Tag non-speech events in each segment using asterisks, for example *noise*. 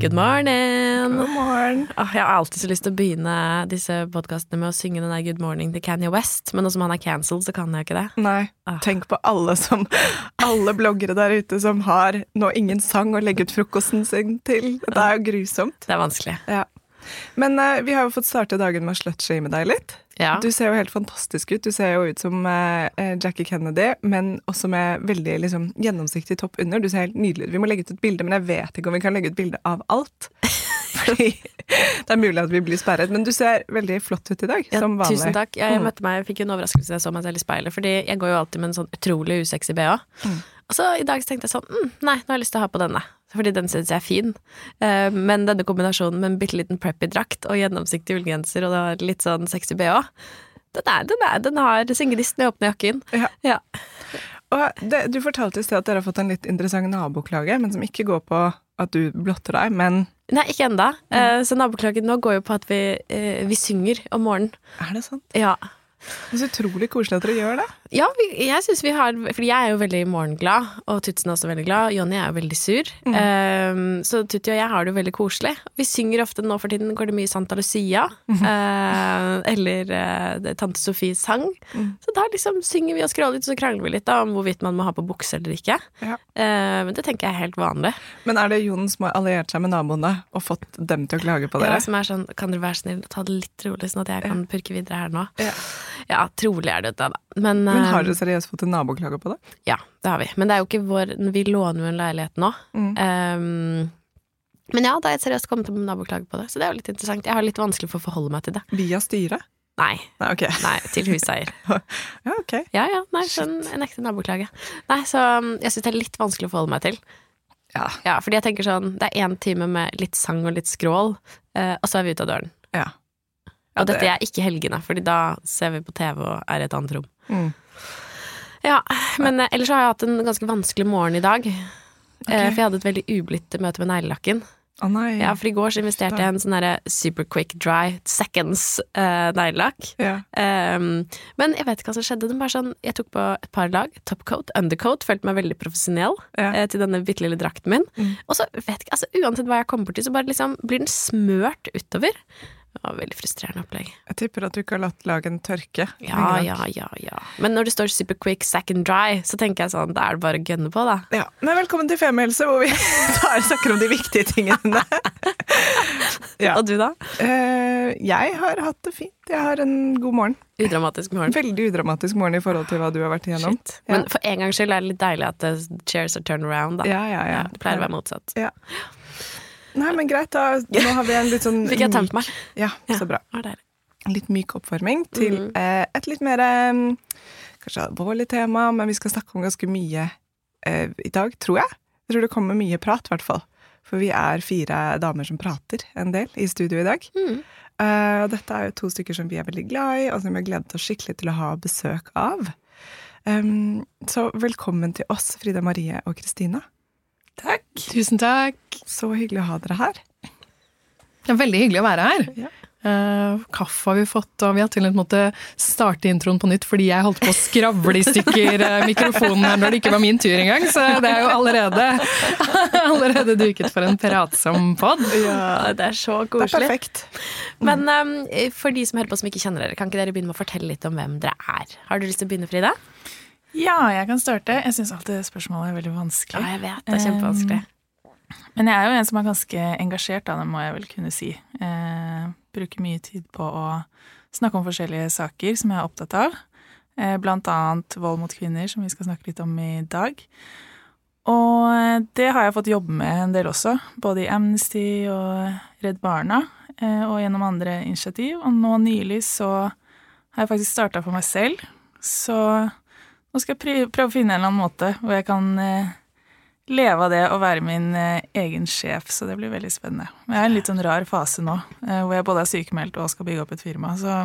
Good morning! God morgen. Oh, jeg har alltid så lyst til å begynne disse podkastene med å synge den der Good morning til Kanye West, men nå som han er cancelled, så kan jeg ikke det. Nei, Oh. tenk på alle som Alle bloggere der ute som har nå ingen sang å legge ut frokosten sin til. Det er jo grusomt. Det er vanskelig. Ja. Men uh, vi har jo fått starte dagen med å slutshame deg litt. Ja. Du ser jo helt fantastisk ut. Du ser jo ut som uh, Jackie Kennedy, men også med veldig liksom, gjennomsiktig topp under. Du ser helt nydelig ut. Vi må legge ut et bilde, men jeg vet ikke om vi kan legge ut bilde av alt. *laughs* Fordi det er mulig at vi blir sperret. Men du ser veldig flott ut i dag, Ja, som vanlig. tusen takk. Jeg Mm. møtte meg, jeg fikk jo en overraskelse da jeg så meg selv i speilet, fordi jeg går jo alltid med en sånn utrolig usexy BH. Mm. Og så i dag så tenkte jeg sånn mm, Nei, nå har jeg lyst til å ha på denne. Fordi den syns jeg er fin. Eh, men denne kombinasjonen med en bitte liten preppy drakt og gjennomsiktig ullgenser og litt sånn sexy BH, den, er, den, er, den har singelisten i åpne jakken. Ja. Ja. Og det, du fortalte i sted at dere har fått en litt interessant naboklage, men som ikke går på at du blotter deg, men Nei, ikke enda. Mm. Eh, så naboklagen nå går jo på at vi, eh, vi synger om morgenen. er det sant? Ja. Det er så utrolig koselig at dere gjør det. Ja, jeg synes vi har Fordi jeg er jo veldig morgenglad, og Tutsen er også veldig glad. Jonny er jo veldig sur. Ehm, så Tutti og jeg har det jo veldig koselig. Vi synger ofte nå for tiden går det mye Santa Lucia. eh, eller eh, Tante Sofies sang. Så da liksom synger vi og skråler litt, så krangler vi litt da, om hvorvidt man må ha på bukse eller ikke. Ja. Uh, men det tenker jeg er helt vanlig. Men er det Jon som har alliert seg med naboene og fått dem til å klage på dere? Ja, som er sånn, Kan dere være snill ta det litt rolig, sånn at jeg kan purke videre her nå? Ja. Ja, trolig er det det, da. Men, Men har eh, dere seriøst fått en naboklage på det? Ja, det har vi. Men det er jo ikke vår Vi låner jo en leilighet nå. Mm. Um, men ja, da har jeg seriøst kommet med naboklage på det, så det er jo litt interessant. Jeg har litt vanskelig for å forholde meg til det. Via styret? Nei, Nei, okay. nei, til huseier. *laughs* Ja, ok. Ja ja, nei, sånn en ekte naboklage. Nei, så um, jeg syns det er litt vanskelig å forholde meg til. Ja. Ja, fordi jeg tenker sånn, det er én time med litt sang og litt skrål, eh, og så er vi ute av døren. ja. Og det- dette er ikke helgene, Fordi da ser vi på TV og er i et annet rom. Mm. Ja, men eh, ellers har jeg hatt en ganske vanskelig morgen i dag. Okay. for jeg hadde et veldig ublidt møte med neglelakken. Å nei. Ja, for i går så investerte jeg i en sånn derre super quick dry seconds uh, neglelakk. Ja. Um, men jeg vet ikke hva som skjedde. Den bare sånn, jeg tok på et par lag, topcoat, undercoat, følte meg veldig profesjonell yeah. uh, til denne bitte lille drakten min. Mm. Og så vet ikke, altså uansett hva jeg kommer til, så bare liksom blir den smørt utover. Det var veldig frustrerende opplegg. Jeg tipper at du ikke har latt lagen tørke. Ja, ja, ja, ja. Men når det står super quick, sack and dry, så tenker jeg sånn, da er det bare å gønne på, da. Ja. Men velkommen til Femihelse, hvor vi *laughs* tar snakker om de viktige tingene. *laughs* ja. Og du, da? Eh, jeg har hatt det fint. Jeg har en god morgen. Udramatisk morgen. Veldig udramatisk morgen i forhold til hva du har vært igjennom. Shit. Men for en gangs skyld er det litt deilig at the chairs are turned around, da. Ja, ja, ja. det pleier å være motsatt. Ja. Nei, men greit, da. Nå har vi en litt sånn *laughs* Fikk jeg tømt meg? Ja, så bra. En litt myk oppvarming til Mhm. eh, et litt mer eh, Kanskje alvorlig tema, men vi skal snakke om ganske mye eh, i dag, tror jeg. Jeg tror det kommer mye prat, i hvert fall. For vi er fire damer som prater en del i studio i dag. Mm. Uh, og dette er jo to stykker som vi er veldig glad i, og som vi har gledet oss skikkelig til å ha besøk av. Um, så velkommen til oss, Frida Marie og Kristina. Takk. Tusen takk. Så hyggelig å ha dere her. Det er veldig hyggelig å være her. Ja. Uh, kaffe har vi fått, og vi har til og med måttet starte introen på nytt fordi jeg holdt på å skravle i stykker eh, mikrofonen her når det ikke var min tur engang, så det er jo allerede, *laughs* allerede duket for en pratsom pod. Ja, det er så Det er perfekt. Men um, for de som hører på som ikke kjenner dere, kan ikke dere begynne med å fortelle litt om hvem dere er? Har du lyst til å begynne, Frida? Ja, jeg kan starte. Jeg syns alltid spørsmålet er veldig vanskelig. Ja, jeg vet. Det er kjempevanskelig. Men jeg er jo en som er ganske engasjert, da, det må jeg vel kunne si. Eh, bruker mye tid på å snakke om forskjellige saker som jeg er opptatt av. Eh, blant annet vold mot kvinner, som vi skal snakke litt om i dag. Og eh, det har jeg fått jobbe med en del også, både i Amnesty og Redd Barna, eh, og gjennom andre initiativ. Og nå nylig så har jeg faktisk starta for meg selv, så nå skal jeg prøve, prøve å finne en eller annen måte hvor jeg kan eh, leve av det og være min eh, egen sjef, så det blir veldig spennende. Men jeg er i en litt sånn rar fase nå, eh, hvor jeg både er sykemeldt og skal bygge opp et firma, så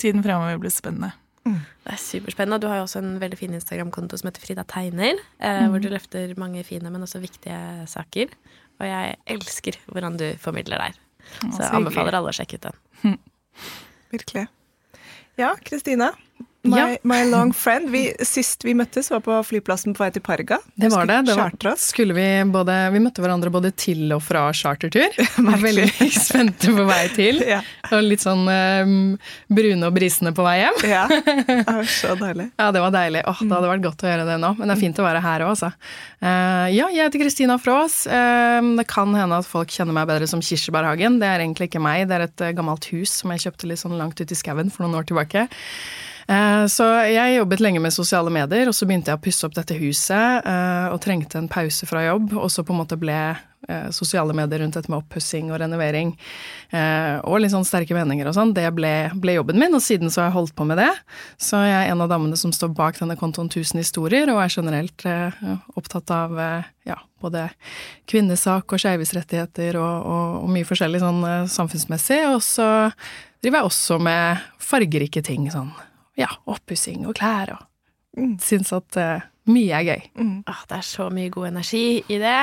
tiden fremover blir spennende. Det er superspennende. og Du har jo også en veldig fin Instagram-konto som heter Frida Tegner, eh, hvor du løfter mange fine, men også viktige saker. Og jeg elsker hvordan du formidler der. Så så jeg anbefaler alle å sjekke ut den. *laughs* Virkelig. Ja, Kristina. My, Ja. my long friend. Vi, sist vi møttes, var på flyplassen på vei til Parga. Det var det. det var, skulle vi, både, vi møtte hverandre både til og fra chartertur. *laughs* Var veldig *laughs* spente på vei til. Ja. Og litt sånn um, brune og brisende på vei hjem. ja. *laughs* Det var så deilig. Ja, det var deilig. Åh, Det hadde vært godt å gjøre det nå, men det er fint å være her òg, altså. Uh, ja, jeg heter Kristina Frås. Eh, det kan hende at folk kjenner meg bedre som Kirsebærhagen. Det er egentlig ikke meg, det er et eh, gammelt hus som jeg kjøpte litt sånn langt ute i skauen for noen år tilbake. Eh, Så jeg jobbet lenge med sosiale medier, og så begynte jeg å pusse opp dette huset eh, og trengte en pause fra jobb, og så på en måte ble eh, sosiale medier rundt dette med oppussing og renovering og litt sånn sterke meninger og sånn, det ble, ble jobben min, og siden så har jeg holdt på med det. Så jeg er en av damene som står bak denne kontoen 1000 historier, og er generelt opptatt av ja, både kvinnesak og skeives rettigheter og, og, og mye forskjellig sånn samfunnsmessig, og så driver jeg også med fargerike ting, sånn ja, oppussing og klær og Mm. Syns at uh, mye er gøy. Åh, det er så mye god energi i det.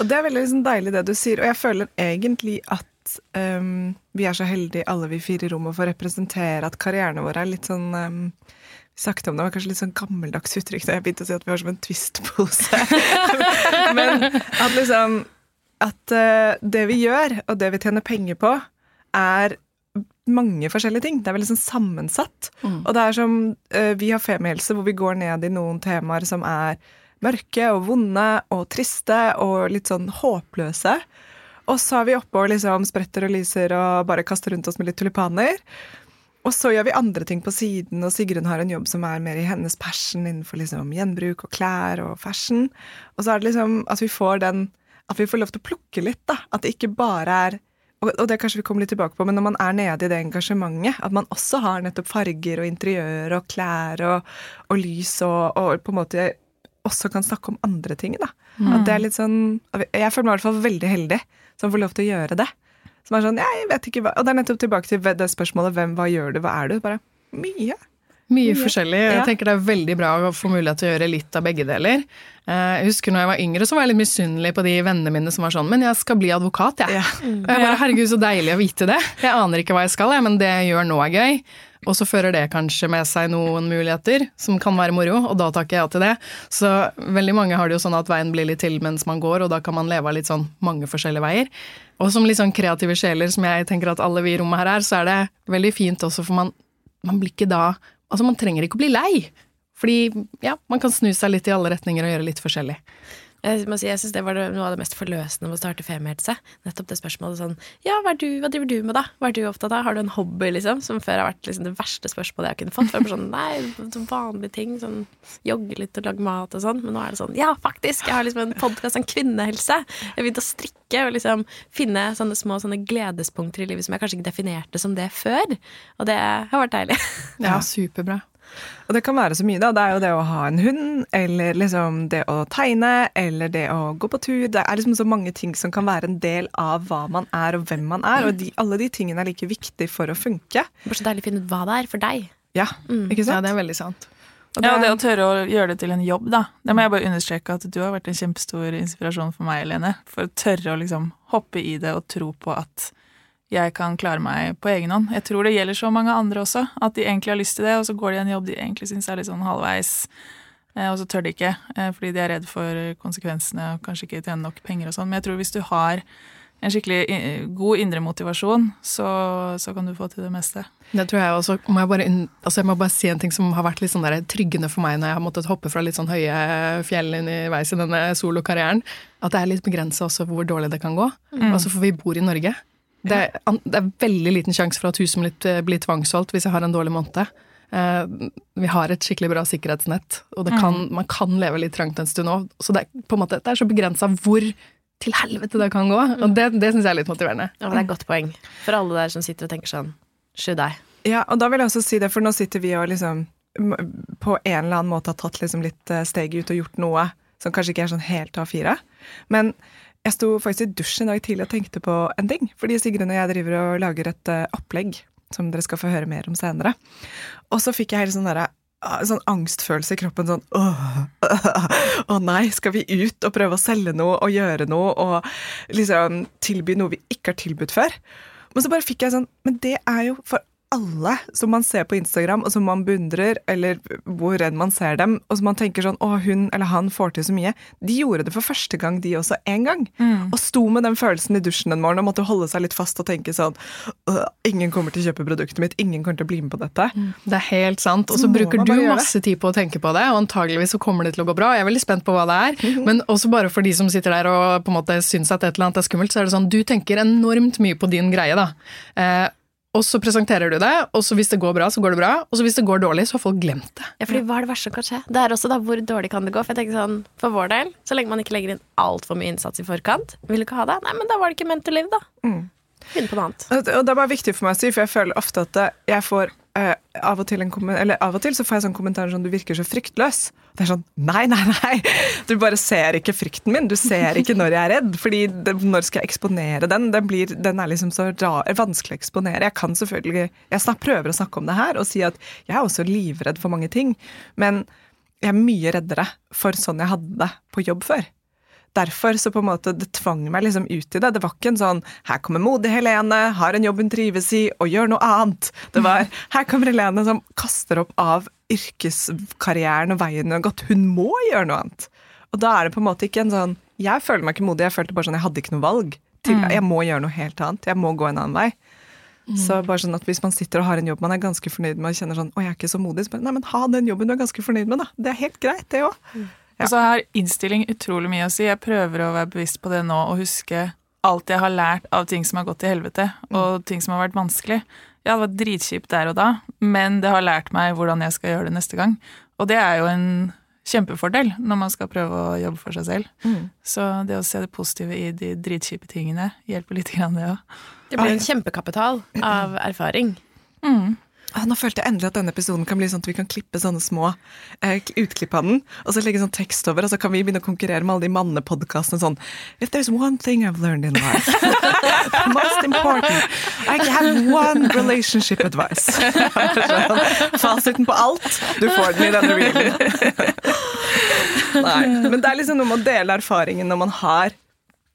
Og det er veldig liksom, deilig det du sier, og jeg føler egentlig at um, vi er så heldige alle vi fire i rommet for å representere at karrierene våre er litt sånn um, vi snakket om det, det var kanskje litt sånn gammeldags uttrykk da jeg begynte å si at vi har som en twist-pose. *laughs* Men at liksom At uh, det vi gjør, og det vi tjener penger på, er mange forskjellige ting. Det er veldig sånn sammensatt. Og det er som uh, Vi har Femihelse, hvor vi går ned i noen temaer som er mørke og vonde og triste og litt sånn håpløse. Og så er vi oppe og liksom spretter og lyser og bare kaster rundt oss med litt tulipaner. Og så gjør vi andre ting på siden, og Sigrun har en jobb som er mer i hennes passion innenfor liksom gjenbruk og klær og fashion. Og så er det liksom at vi får den At vi får lov til å plukke litt, da. At det ikke bare er og det kanskje vi kommer litt tilbake på, men når man er nede i det engasjementet, at man også har nettopp farger og interiør og klær og, og lys og, og på en måte også kan snakke om andre ting, da. At det er litt sånn Jeg føler meg i hvert fall veldig heldig som får lov til å gjøre det. Som er sånn, jeg vet ikke hva Og det er nettopp tilbake til det spørsmålet hvem, hva gjør du, hva er du? Bare mye. Mye forskjellig. Jeg Ja. tenker det er veldig bra å få mulighet til å gjøre litt av begge deler. Eh, Jeg husker når jeg var yngre, så var jeg litt misunnelig på de vennene mine som var sånn Men jeg skal bli advokat, jeg. Ja. Og jeg bare, Herregud, så deilig å vite det. Jeg aner ikke hva jeg skal, jeg, men det jeg gjør nå er gøy. Og så fører det kanskje med seg noen muligheter som kan være moro, og da takker jeg ja til det. Så veldig mange har det jo sånn at veien blir litt til mens man går, og da kan man leve av litt sånn mange forskjellige veier. Og som litt sånn kreative sjeler, som jeg tenker at alle vi i rommet her er, så er det veldig fint også, for man, man blir ikke da Altså, man trenger ikke å bli lei. Fordi, ja, man kan snu seg litt i alle retninger og gjøre litt forskjellig. Jeg må si, jeg synes det var noe av det mest forløsende med å starte Femihelse. Nettopp det spørsmålet sånn Ja, hva, er du, hva driver du med, da? Hva er du opptatt av? Har du en hobby, liksom? Som før har vært liksom, det verste spørsmålet jeg kunne fått. For sånn, nei, sånn vanlige ting. Sånn jogge litt og lage mat og sånn. Men nå er det sånn Ja, faktisk! Jeg har liksom en podkast om kvinnehelse. Jeg har begynt å strikke og liksom finne sånne små sånne gledespunkter i livet som jeg kanskje ikke definerte som det før. Og det har vært deilig. Ja, superbra. Og det kan være så mye, da. Det er jo det å ha en hund, eller liksom det å tegne, eller det å gå på tur. Det er liksom så mange ting som kan være en del av hva man er, og hvem man er. Og de, alle de tingene er like viktige for å funke. Det var så deilig å finne ut hva det er for deg. Ja, ikke Ja, det er veldig sant. Og Ja, det- det å tørre å gjøre det til en jobb, da. Det må jeg bare understreke at du har vært en kjempestor inspirasjon for meg, Lene. For å tørre å liksom hoppe i det og tro på at jeg kan klare meg på egen hånd. Jeg tror det gjelder så mange andre også, at de egentlig har lyst til det, og så går de en jobb de egentlig syns er litt sånn halvveis, eh, og så tør de ikke, eh, fordi de er redd for konsekvensene og kanskje ikke tjener nok penger og sånn. Men jeg tror hvis du har en skikkelig eh, god indre motivasjon, så, så kan du få til det meste. Det tror jeg også. Må jeg, bare, altså jeg må bare si en ting som har vært litt sånn der tryggende for meg når jeg har måttet hoppe fra litt sånn høye fjell inn i denne solokarrieren. At det er litt begrensa også hvor dårlig det kan gå. Altså For vi bor i Norge. Det er, det er veldig liten sjanse for at huset mitt eh, blir tvangssolgt hvis jeg har en dårlig måned. Eh, vi har et skikkelig bra sikkerhetsnett, og det kan, man kan leve litt trangt en stund òg. Så det er, på en måte, det er så begrensa hvor til helvete det kan gå. Og det, det syns jeg er litt motiverende. Ja, men det er et godt poeng. For alle der som sitter og tenker sånn Should I? Ja, og da vil jeg også si det, for nå sitter vi og liksom på en eller annen måte har tatt liksom litt eh, steg ut og gjort noe som kanskje ikke er sånn helt A4. Men jeg sto faktisk i dusjen i dag tidlig og tenkte på en ting. Fordi Sigrun og jeg driver og lager et eh, opplegg som dere skal få høre mer om senere. Og så fikk jeg helt sånn derre ah, sånn angstfølelse i kroppen. Sånn åh, *laughs* å nei, skal vi ut og prøve å selge noe og gjøre noe og liksom tilby noe vi ikke har tilbudt før? Men så bare fikk jeg sånn Men det er jo for alle som man ser på Instagram, og som man beundrer, eller hvor enn man ser dem, og som man tenker sånn 'Å, hun eller han får til så mye'. De gjorde det for første gang, de også, én gang. Og sto med den følelsen i dusjen en morgen og måtte holde seg litt fast og tenke sånn 'Ingen kommer til å kjøpe produktet mitt. Ingen kommer til å bli med på dette'. Det er helt sant. Og så bruker du masse tid på å tenke på det, og antageligvis så kommer det til å gå bra. Jeg er veldig spent på hva det er. Men også bare for de som sitter der og på en måte syns at et eller annet er skummelt, så er det sånn du tenker enormt mye på din greie, da. Eh, og så presenterer du det, og så hvis det går bra, så går det bra. Og så hvis det går dårlig, så har folk glemt det. Ja, fordi hva er det verste som kan skje? Det er også da hvor dårlig kan det gå. For jeg tenker sånn, for vår del, så lenge man ikke legger inn altfor mye innsats i forkant, vil du ikke ha det? Nei, men da var det ikke meant to live, da. Mm. Finne på noe annet. Og og det er bare viktig for meg å si, for jeg føler ofte at jeg får eh, av, og av og til så får jeg sånn kommentarer sånn 'du virker så fryktløs'. Det er sånn nei, nei, nei. Du bare ser ikke frykten min. Du ser ikke når jeg er redd. fordi det, når skal jeg eksponere den? Den, blir, den er liksom så rar, vanskelig å eksponere. Jeg kan selvfølgelig Jeg snak, prøver å snakke om det her og si at jeg er også livredd for mange ting. Men jeg er mye reddere for sånn jeg hadde det på jobb før derfor så på en måte det tvang meg liksom ut i det. Det var ikke en sånn 'her kommer modig Helene, har en jobb hun trives i, og gjør noe annet'. Det var *laughs* 'her kommer Helene som kaster opp av yrkeskarrieren og veien hun har gått'. Hun må gjøre noe annet. Og da er det på en måte ikke en sånn Jeg føler meg ikke modig, jeg følte bare sånn jeg hadde ikke noe valg. Til, Jeg må gjøre noe helt annet. Jeg må gå en annen vei. Så bare sånn at Hvis man sitter og har en jobb man er ganske fornøyd med og kjenner sånn 'Å, jeg er ikke så modig', så bare, nei, men ha den jobben du er ganske fornøyd med, da. Det er helt greit, det òg. Og så har innstilling utrolig mye å si. Jeg prøver å være bevisst på det nå og huske alt jeg har lært av ting som har gått til helvete, og ting som har vært vanskelig. Ja, det var dritkjipt der og da, men det har lært meg hvordan jeg skal gjøre det neste gang. Og det er jo en kjempefordel når man skal prøve å jobbe for seg selv. Så det å se det positive i de dritkjipe tingene hjelper litt grann, det òg. Det blir en kjempekapital av erfaring. Ah, Nå følte jeg endelig at denne episoden kan bli sånn at vi kan klippe sånne små eh, utklipp av den, og så legge sånn tekst over, og så kan vi begynne å konkurrere med alle de mannepodkastene sånn If there's one thing I've learned in life, *laughs* most important I have one relationship advice. *laughs* Fasiten på alt. Du får den i denne reelen. Nei, men det er liksom noe med å dele erfaringen når man har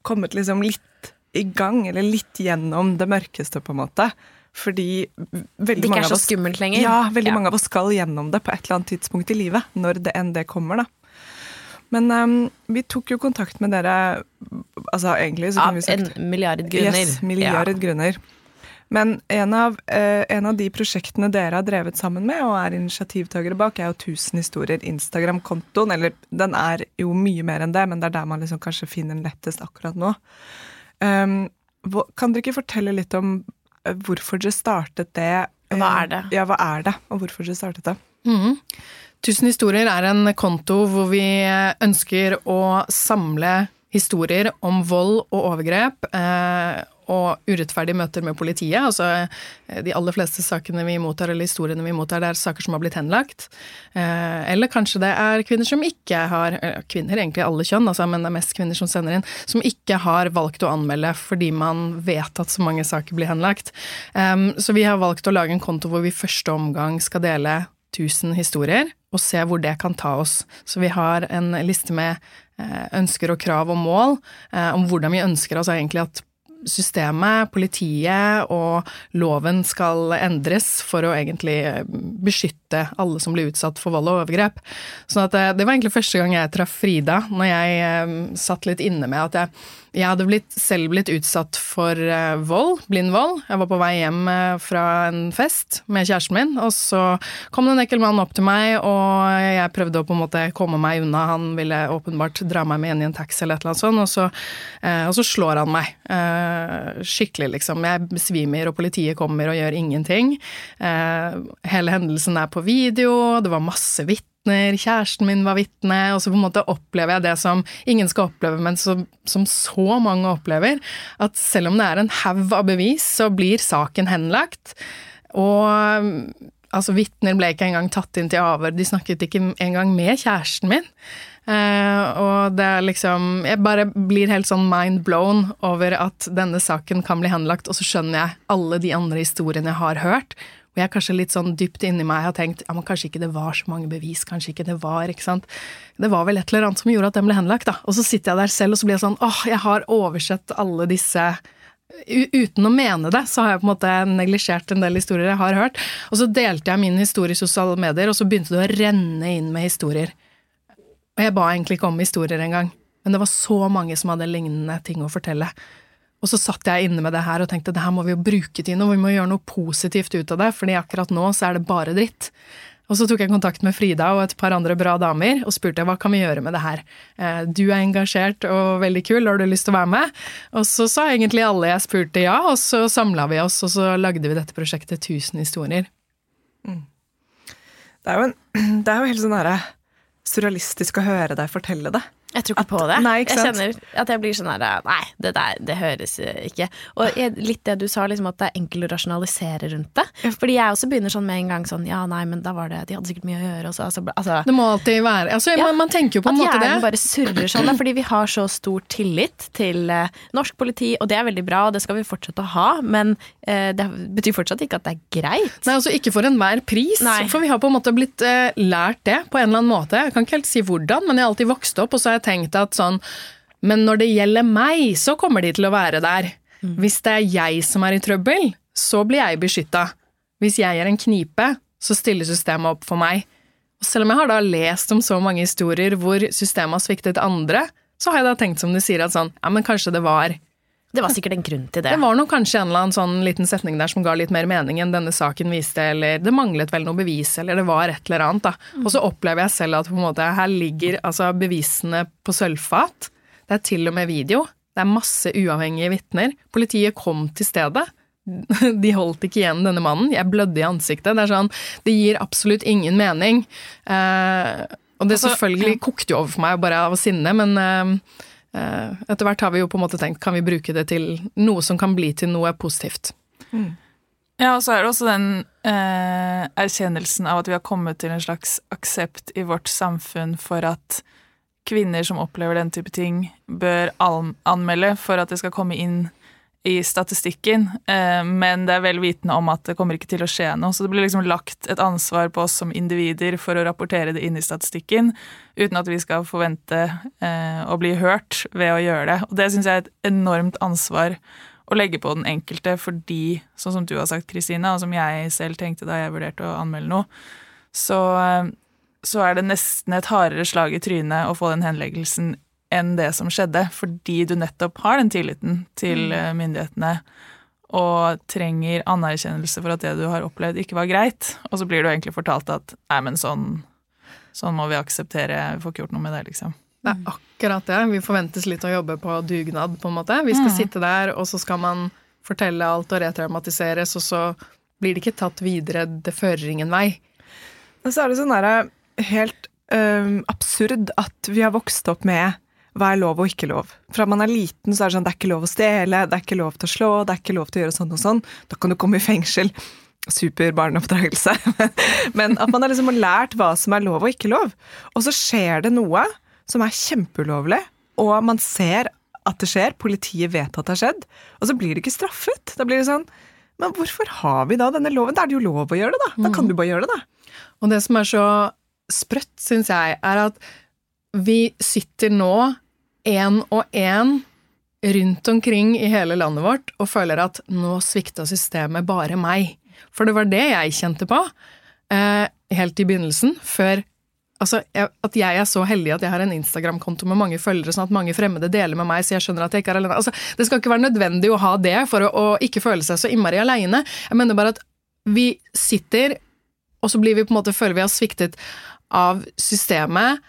kommet liksom litt i gang, eller litt gjennom det mørkeste, på en måte. Fordi veldig mange av oss. Ja, veldig Ja. mange av oss skal gjennom det på et eller annet tidspunkt i livet. Når det enn det kommer, da. Men um, vi tok jo kontakt med dere altså egentlig så kunne vi sagt en milliard grunner. Yes, milliard grunner. Men en av, uh, en av de prosjektene dere har drevet sammen med, og er initiativtakere bak, er jo 1000 historier. Instagram-kontoen, eller den er jo mye mer enn det, men det er der man liksom kanskje finner den lettest akkurat nå. Um, kan dere ikke fortelle litt om hvorfor dere startet det? Hva Eh, er det? Ja, hva er det, og hvorfor dere startet det? Mm. Tusen historier er en konto hvor vi ønsker å samle historier om vold og overgrep eh, og urettferdige møter med politiet. Altså, eh, de aller fleste sakene vi mottar, eller historiene vi mottar, det er saker som har blitt henlagt. Eh, eller kanskje det er kvinner som ikke har eh, Kvinner, egentlig alle kjønn, altså, men det er mest kvinner som sender inn, som ikke har valgt å anmelde fordi man vet at så mange saker blir henlagt. Så vi har valgt å lage en konto hvor vi i første omgang skal dele 1000 historier, og se hvor det kan ta oss. Så vi har en liste med ønsker og krav og mål om hvordan vi ønsker oss egentlig at systemet, politiet og loven skal endres for å egentlig eh, beskytte alle som blir utsatt for vold og overgrep. Så at eh, det var egentlig første gang jeg traff Frida, når jeg eh, satt litt inne med at jeg, jeg hadde blitt, selv blitt utsatt for vold, blind vold. Jeg var på vei hjem fra en fest med kjæresten min, og så kom det en ekkel mann opp til meg, og jeg prøvde å på en måte komme meg unna. Han ville åpenbart dra meg med inn i en taxi eller et eller annet sånt, og så, og så slår han meg. Eh, skikkelig, liksom. Jeg besvimer, og politiet kommer og gjør ingenting. Eh, hele hendelsen er på video, det var masse vitner kjæresten min var vitne, og så på en måte opplever jeg det som ingen skal oppleve, men som, som så mange opplever, at selv om det er en haug av bevis, så blir saken henlagt. Og altså, vitner ble ikke engang tatt inn til avhør, de snakket ikke engang med kjæresten min. Eh, og det er liksom Jeg bare blir helt sånn mind blown over at denne saken kan bli henlagt, og så skjønner jeg alle de andre historiene jeg har hørt, Og jeg kanskje litt sånn dypt inni meg har tenkt ja, men kanskje ikke det var så mange bevis, kanskje ikke det var, ikke sant. Det var vel et eller annet som gjorde at den ble henlagt, da. Og så sitter jeg der selv, og så blir jeg sånn åh, jeg har oversett alle disse Uten å mene det, så har jeg på en måte neglisjert en del historier jeg har hørt. Og så delte jeg min historie i sosiale medier, og så begynte det å renne inn med historier. Og jeg ba egentlig ikke om historier engang, men det var så mange som hadde lignende ting å fortelle. Og så satt jeg inne med det her og tenkte det her må vi jo bruke til noe, vi må gjøre noe positivt ut av det, fordi akkurat nå så er det bare dritt. Og så tok jeg kontakt med Frida og et par andre bra damer og spurte hva kan vi gjøre med det her. Eh, du er engasjert og veldig kul, har du lyst til å være med? Og så sa egentlig alle jeg spurte ja, og så samla vi oss, og så lagde vi dette prosjektet 1000 historier. Mm. Det er jo, en, *clears throat* det er jo helt sånn surrealistisk å høre deg fortelle det. Jeg tror ikke at, på det. Nei, jeg kjenner at jeg blir sånn her Nei, det der, det høres ikke. Og jeg, litt det du sa, liksom at det er enkelt å rasjonalisere rundt det. Fordi jeg også begynner sånn med en gang sånn Ja, nei, men da var det De hadde sikkert mye å gjøre, også, altså, altså, Det må alltid være Altså, ja, man, man, tenker jo på en måte det. At hjernen bare surrer sånn, da, fordi vi har så stor tillit til uh, norsk politi, og det er veldig bra, og det skal vi fortsette å ha, men uh, det betyr fortsatt ikke at det er greit. Nei, altså ikke for enhver pris, nei. for vi har på en måte blitt uh, lært det på en eller annen måte. Jeg kan ikke helt si hvordan, men jeg har alltid vokst opp, og så har jeg tenkt at sånn Men når det gjelder meg, så kommer de til å være der. Mm. Hvis det er jeg som er i trøbbel, så blir jeg beskytta. Hvis jeg er en knipe, så stiller systemet opp for meg. Og selv om jeg har da lest om så mange historier hvor systemet har sviktet andre, så har jeg da tenkt som du sier, at sånn, ja, men kanskje det var det var sikkert en grunn til det. Det var nok kanskje en eller annen sånn liten setning der som ga litt mer mening enn denne saken viste, eller det manglet vel noe bevis, eller det var et eller annet, da. Mm. Og så opplever jeg selv at på en måte her ligger altså bevisene på sølvfat. Det er til og med video. Det er masse uavhengige vitner. Politiet kom til stedet. *laughs* De holdt ikke igjen denne mannen. Jeg blødde i ansiktet. Det er sånn Det gir absolutt ingen mening. Eh, og det altså, selvfølgelig kokte jo over for meg bare av sinne, men eh, Eh, etter hvert har vi jo på en måte tenkt kan vi bruke det til noe som kan bli til noe positivt. Mm. Ja, og så er det også den eh, erkjennelsen av at vi har kommet til en slags aksept i vårt samfunn for at kvinner som opplever den type ting, bør anmelde for at det skal komme inn i statistikken, eh, men det er vel vitende om at det kommer ikke til å skje noe. Så det blir liksom lagt et ansvar på oss som individer for å rapportere det inn i statistikken, uten at vi skal forvente eh, å bli hørt ved å gjøre det. Og det syns jeg er et enormt ansvar å legge på den enkelte, fordi, sånn som du har sagt, Kristina, og som jeg selv tenkte da jeg vurderte å anmelde noe, så, eh, så er det nesten et hardere slag i trynet å få den henleggelsen enn det som skjedde, fordi du nettopp har den tilliten til mm. eh, myndighetene og trenger anerkjennelse for at det du har opplevd, ikke var greit. Og så blir du egentlig fortalt at nei, men sånn, sånn må vi akseptere, vi får ikke gjort noe med det, liksom. Det er akkurat det. Vi forventes litt å jobbe på dugnad, på en måte. Vi skal mm. sitte der, og så skal man fortelle alt og retraumatiseres, og så blir det ikke tatt videre. Det fører ingen vei. Men så er det sånn derre helt øh, absurd at vi har vokst opp med hva er lov og ikke lov. Fra man er liten, så er det sånn det er ikke lov å stjele, det er ikke lov til å slå, det er ikke lov til å gjøre sånn og sånn. Da kan du komme i fengsel. Super barneoppdragelse. *laughs* Men at man har liksom lært hva som er lov og ikke lov. Og så skjer det noe som er kjempeulovlig, og man ser at det skjer, politiet vet at det har skjedd, og så blir det ikke straffet. Da blir det sånn Men hvorfor har vi da denne loven? Da er det jo lov å gjøre det, da. Da kan mm. du bare gjøre det, da. Og det som er så sprøtt, syns jeg, er at vi sitter nå én og én rundt omkring i hele landet vårt og føler at nå svikta systemet bare meg. For det var det jeg kjente på eh, helt i begynnelsen, før Altså, at jeg er så heldig at jeg har en Instagram-konto med mange følgere, sånn at mange fremmede deler med meg, så jeg skjønner at jeg ikke er alene. Altså, det skal ikke være nødvendig å ha det for å, å ikke føle seg så innmari aleine. Jeg mener bare at vi sitter, og så blir vi på en måte, føler vi har sviktet av systemet,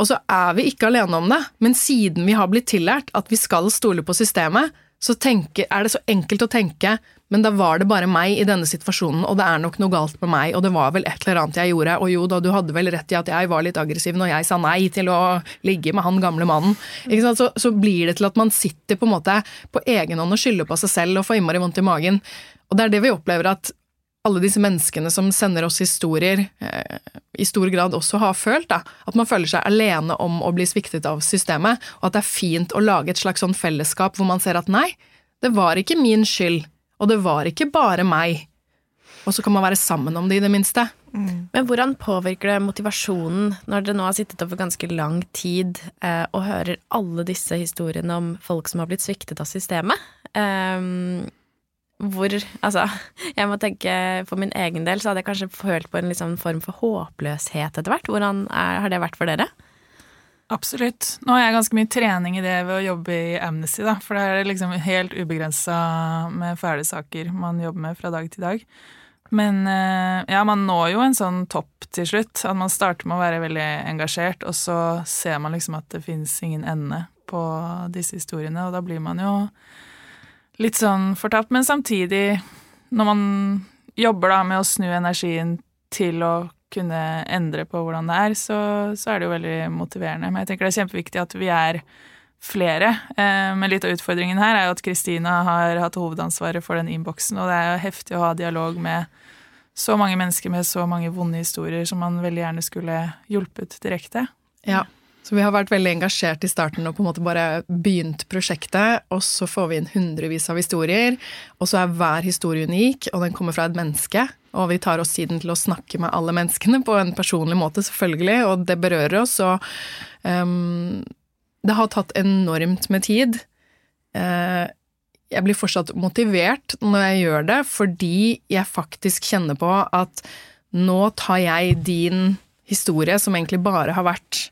og så er vi ikke alene om det, men siden vi har blitt tillært at vi skal stole på systemet, så tenker, er det så enkelt å tenke men da var det bare meg i denne situasjonen, og det er nok noe galt med meg, og det var vel et eller annet jeg gjorde, og jo da, du hadde vel rett i at jeg var litt aggressiv når jeg sa nei til å ligge med han gamle mannen. Så, så, blir det til at man sitter på en måte på egen hånd og skylder på seg selv og får innmari vondt i magen. Og det er det vi opplever at alle disse menneskene som sender oss historier, eh, i stor grad også har følt. Da. At man føler seg alene om å bli sviktet av systemet, og at det er fint å lage et slags sånn fellesskap hvor man ser at nei, det var ikke min skyld, og det var ikke bare meg. Og så kan man være sammen om det, i det minste. Men hvordan påvirker det motivasjonen når dere nå har sittet over ganske lang tid eh, og hører alle disse historiene om folk som har blitt sviktet av systemet? Eh, hvor Altså, jeg må tenke for min egen del så hadde jeg kanskje følt på en liksom form for håpløshet etter hvert. Hvordan er, har det vært for dere? Absolutt. Nå har jeg ganske mye trening i det ved å jobbe i Amnesty, da. For det er liksom helt ubegrensa med fæle saker man jobber med fra dag til dag. Men eh, ja, man når jo en sånn topp til slutt. At man starter med å være veldig engasjert, og så ser man liksom at det fins ingen ende på disse historiene, og da blir man jo litt sånn fortapt. Men samtidig, når man jobber da med å snu energien til å kunne endre på hvordan det er, så, så er det jo veldig motiverende. Men jeg tenker det er kjempeviktig at vi er flere. Eh, men litt av utfordringen her er jo at Kristina har hatt hovedansvaret for den innboksen, og det er jo heftig å ha dialog med så mange mennesker med så mange vonde historier som man veldig gjerne skulle hjulpet direkte. Ja. Så vi har vært veldig engasjert i starten og på en måte bare begynt prosjektet, og så får vi inn hundrevis av historier, og så er hver historie unik, og den kommer fra et menneske. Og vi tar oss tiden til å snakke med alle menneskene på en personlig måte, selvfølgelig, og det berører oss, og um, det har tatt enormt med tid. Uh, jeg blir fortsatt motivert når jeg gjør det, fordi jeg faktisk kjenner på at nå tar jeg din historie, som egentlig bare har vært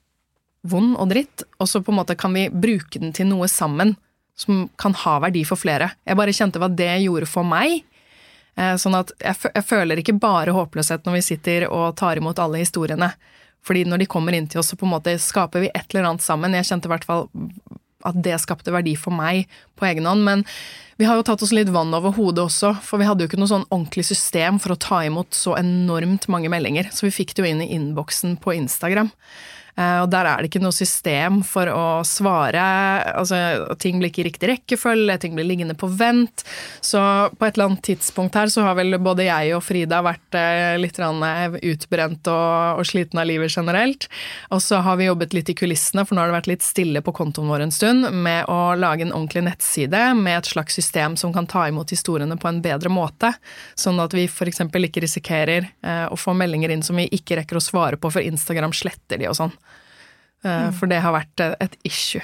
vond og dritt, og så på en måte kan vi bruke den til noe sammen som kan ha verdi for flere. Jeg bare kjente hva det gjorde for meg. Eh, sånn at jeg, føler ikke bare håpløshet når vi sitter og tar imot alle historiene. Fordi når de kommer inn til oss, så på en måte skaper vi et eller annet sammen. Jeg kjente i hvert fall at det skapte verdi for meg på egen hånd. Men vi har jo tatt oss litt vann over hodet også, for vi hadde jo ikke noe sånn ordentlig system for å ta imot så enormt mange meldinger. Så vi fikk det jo inn i innboksen på Instagram. Eh, og der er det ikke noe system for å svare. Altså, ting blir ikke i riktig rekkefølge, ting blir liggende på vent. Så på et eller annet tidspunkt her så har vel både jeg og Frida vært eh, litt eh, utbrent og, og sliten av livet generelt. Og så har vi jobbet litt i kulissene, for nå har det vært litt stille på kontoen vår en stund, med å lage en ordentlig nettside med et slags system som kan ta imot historiene på en bedre måte. Sånn at vi f.eks. ikke risikerer å få meldinger inn som vi ikke rekker å svare på, for Instagram sletter de og sånn. Eh, for det har vært et issue.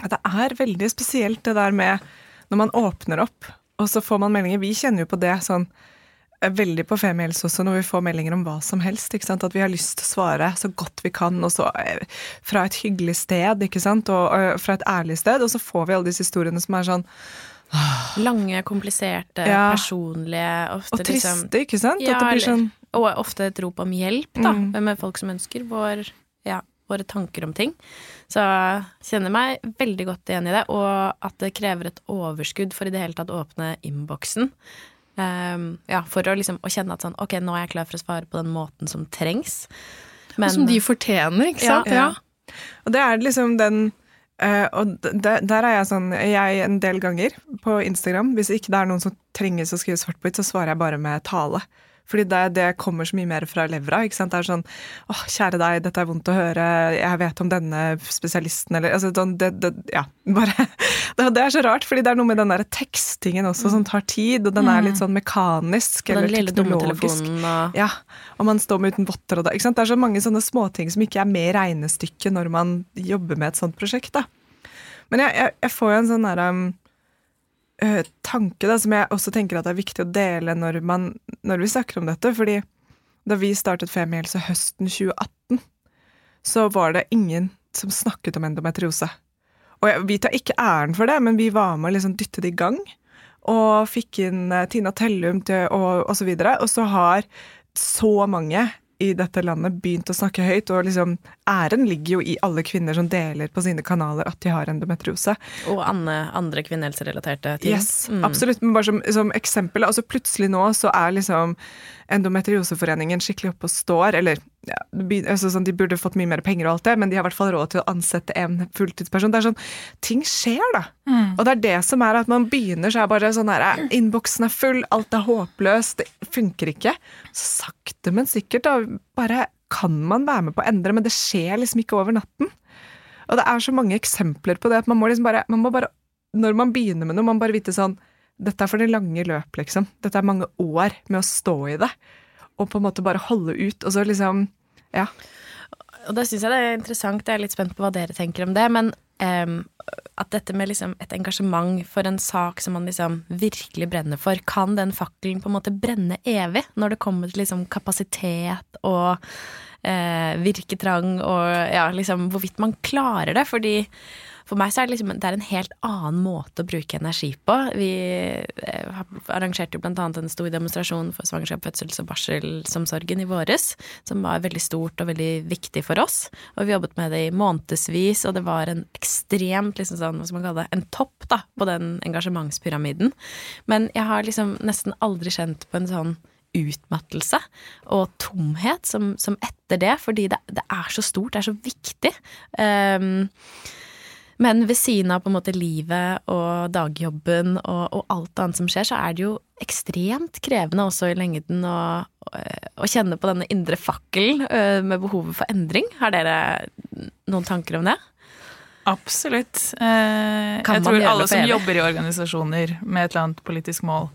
Ja, det er veldig spesielt det der med når man åpner opp, og så får man meldinger. Vi kjenner jo på det sånn eh, veldig på Femihelse også, når vi får meldinger om hva som helst. ikke sant? At vi har lyst til å svare så godt vi kan, og så eh, fra et hyggelig sted, ikke sant? Og, og fra et ærlig sted. Og så får vi alle disse historiene som er sånn Lange, kompliserte, ja. personlige ofte, Og triste, liksom, ikke sant? Ja, sånn Og ofte et rop om hjelp, da, mm. med folk som ønsker vår ja, våre tanker om ting. Så kjenner meg veldig godt igjen i det, og at det krever et overskudd for i det hele tatt å åpne innboksen. Um, ja, for å liksom å kjenne at sånn Ok, nå er jeg klar for å svare på den måten som trengs. Men, og som de fortjener, ikke sant? Ja. ja. Og det er liksom den Uh, og der, er jeg sånn Jeg en del ganger på Instagram, hvis ikke det er noen som trenger å skrive svart på hvitt, så svarer jeg bare med tale. Fordi det, det, kommer så mye mer fra levra. ikke sant? Det er sånn åh, kjære deg, dette er vondt å høre, jeg vet om denne spesialisten, eller altså, det, det, Ja, *laughs* bare det, er så rart, fordi det er noe med den der tekstingen også mm. som tar tid, og den er litt mm. sånn mekanisk eller teknologisk. Og... Ja, og man står med uten votter og da. ikke sant? Det er så mange sånne småting som ikke er med i regnestykket når man jobber med et sånt prosjekt, da. Men jeg, jeg, jeg får jo en sånn derre um, uh, tanke da, som jeg også tenker at er viktig å dele når, man, når vi snakker om dette. fordi da vi startet Femihelse høsten 2018, så var det ingen som snakket om endometriose. Og jeg, vi tar ikke æren for det, men vi var med og liksom dyttet i gang. Og fikk inn uh, Tina Tellum til, og, og så videre. Og så har så mange i dette landet begynt å snakke høyt, og liksom æren ligger jo i alle kvinner som deler på sine kanaler at de har endometriose. Og andre, andre kvinnehelserelaterte ting. Yes, mm. absolutt. Men bare som, som eksempel, altså plutselig nå så er liksom Endometrioseforeningen skikkelig oppe og står, eller ja, altså sånn, De burde fått mye mer penger, og alt det, men de har i hvert fall råd til å ansette en fulltidsperson. Det er sånn, Ting skjer, da. Mm. Og det er det som er at man begynner, så er bare sånn her Innboksen er full, alt er håpløst, det funker ikke. Så sakte, men sikkert, da bare kan man være med på å endre, men det skjer liksom ikke over natten. Og det er så mange eksempler på det at man må liksom bare, man må bare Når man begynner med noe, man bare vite sånn dette er for det lange løp, liksom. Dette er mange år med å stå i det. Og på en måte bare holde ut, og så liksom Ja. Og da syns jeg det er interessant, jeg er litt spent på hva dere tenker om det, men um, at dette med liksom et engasjement for en sak som man liksom virkelig brenner for, kan den fakkelen på en måte brenne evig når det kommer til liksom kapasitet og uh, virketrang og ja, liksom hvorvidt man klarer det? Fordi for meg så er det liksom det er en helt annen måte å bruke energi på. Vi eh, arrangerte jo annet en stor demonstrasjon for svangerskap, fødsels- og barselsomsorgen i våres, som var veldig stort og veldig viktig for oss. Og vi jobbet med det i månedsvis, og det var en ekstremt liksom sånn, hva skal man kalle det, en topp da, på den engasjementspyramiden. Men jeg har liksom nesten aldri kjent på en sånn utmattelse og tomhet som, som etter det, fordi det, det, er så stort, det er så viktig. Um, men ved siden av på en måte livet og dagjobben og, og, alt annet som skjer, så er det jo ekstremt krevende også i lengden å, å kjenne på denne indre fakkelen øh, med behovet for endring. Har dere noen tanker om det? Absolutt. Eh, jeg tror alle som jobber i organisasjoner med et eller annet politisk mål,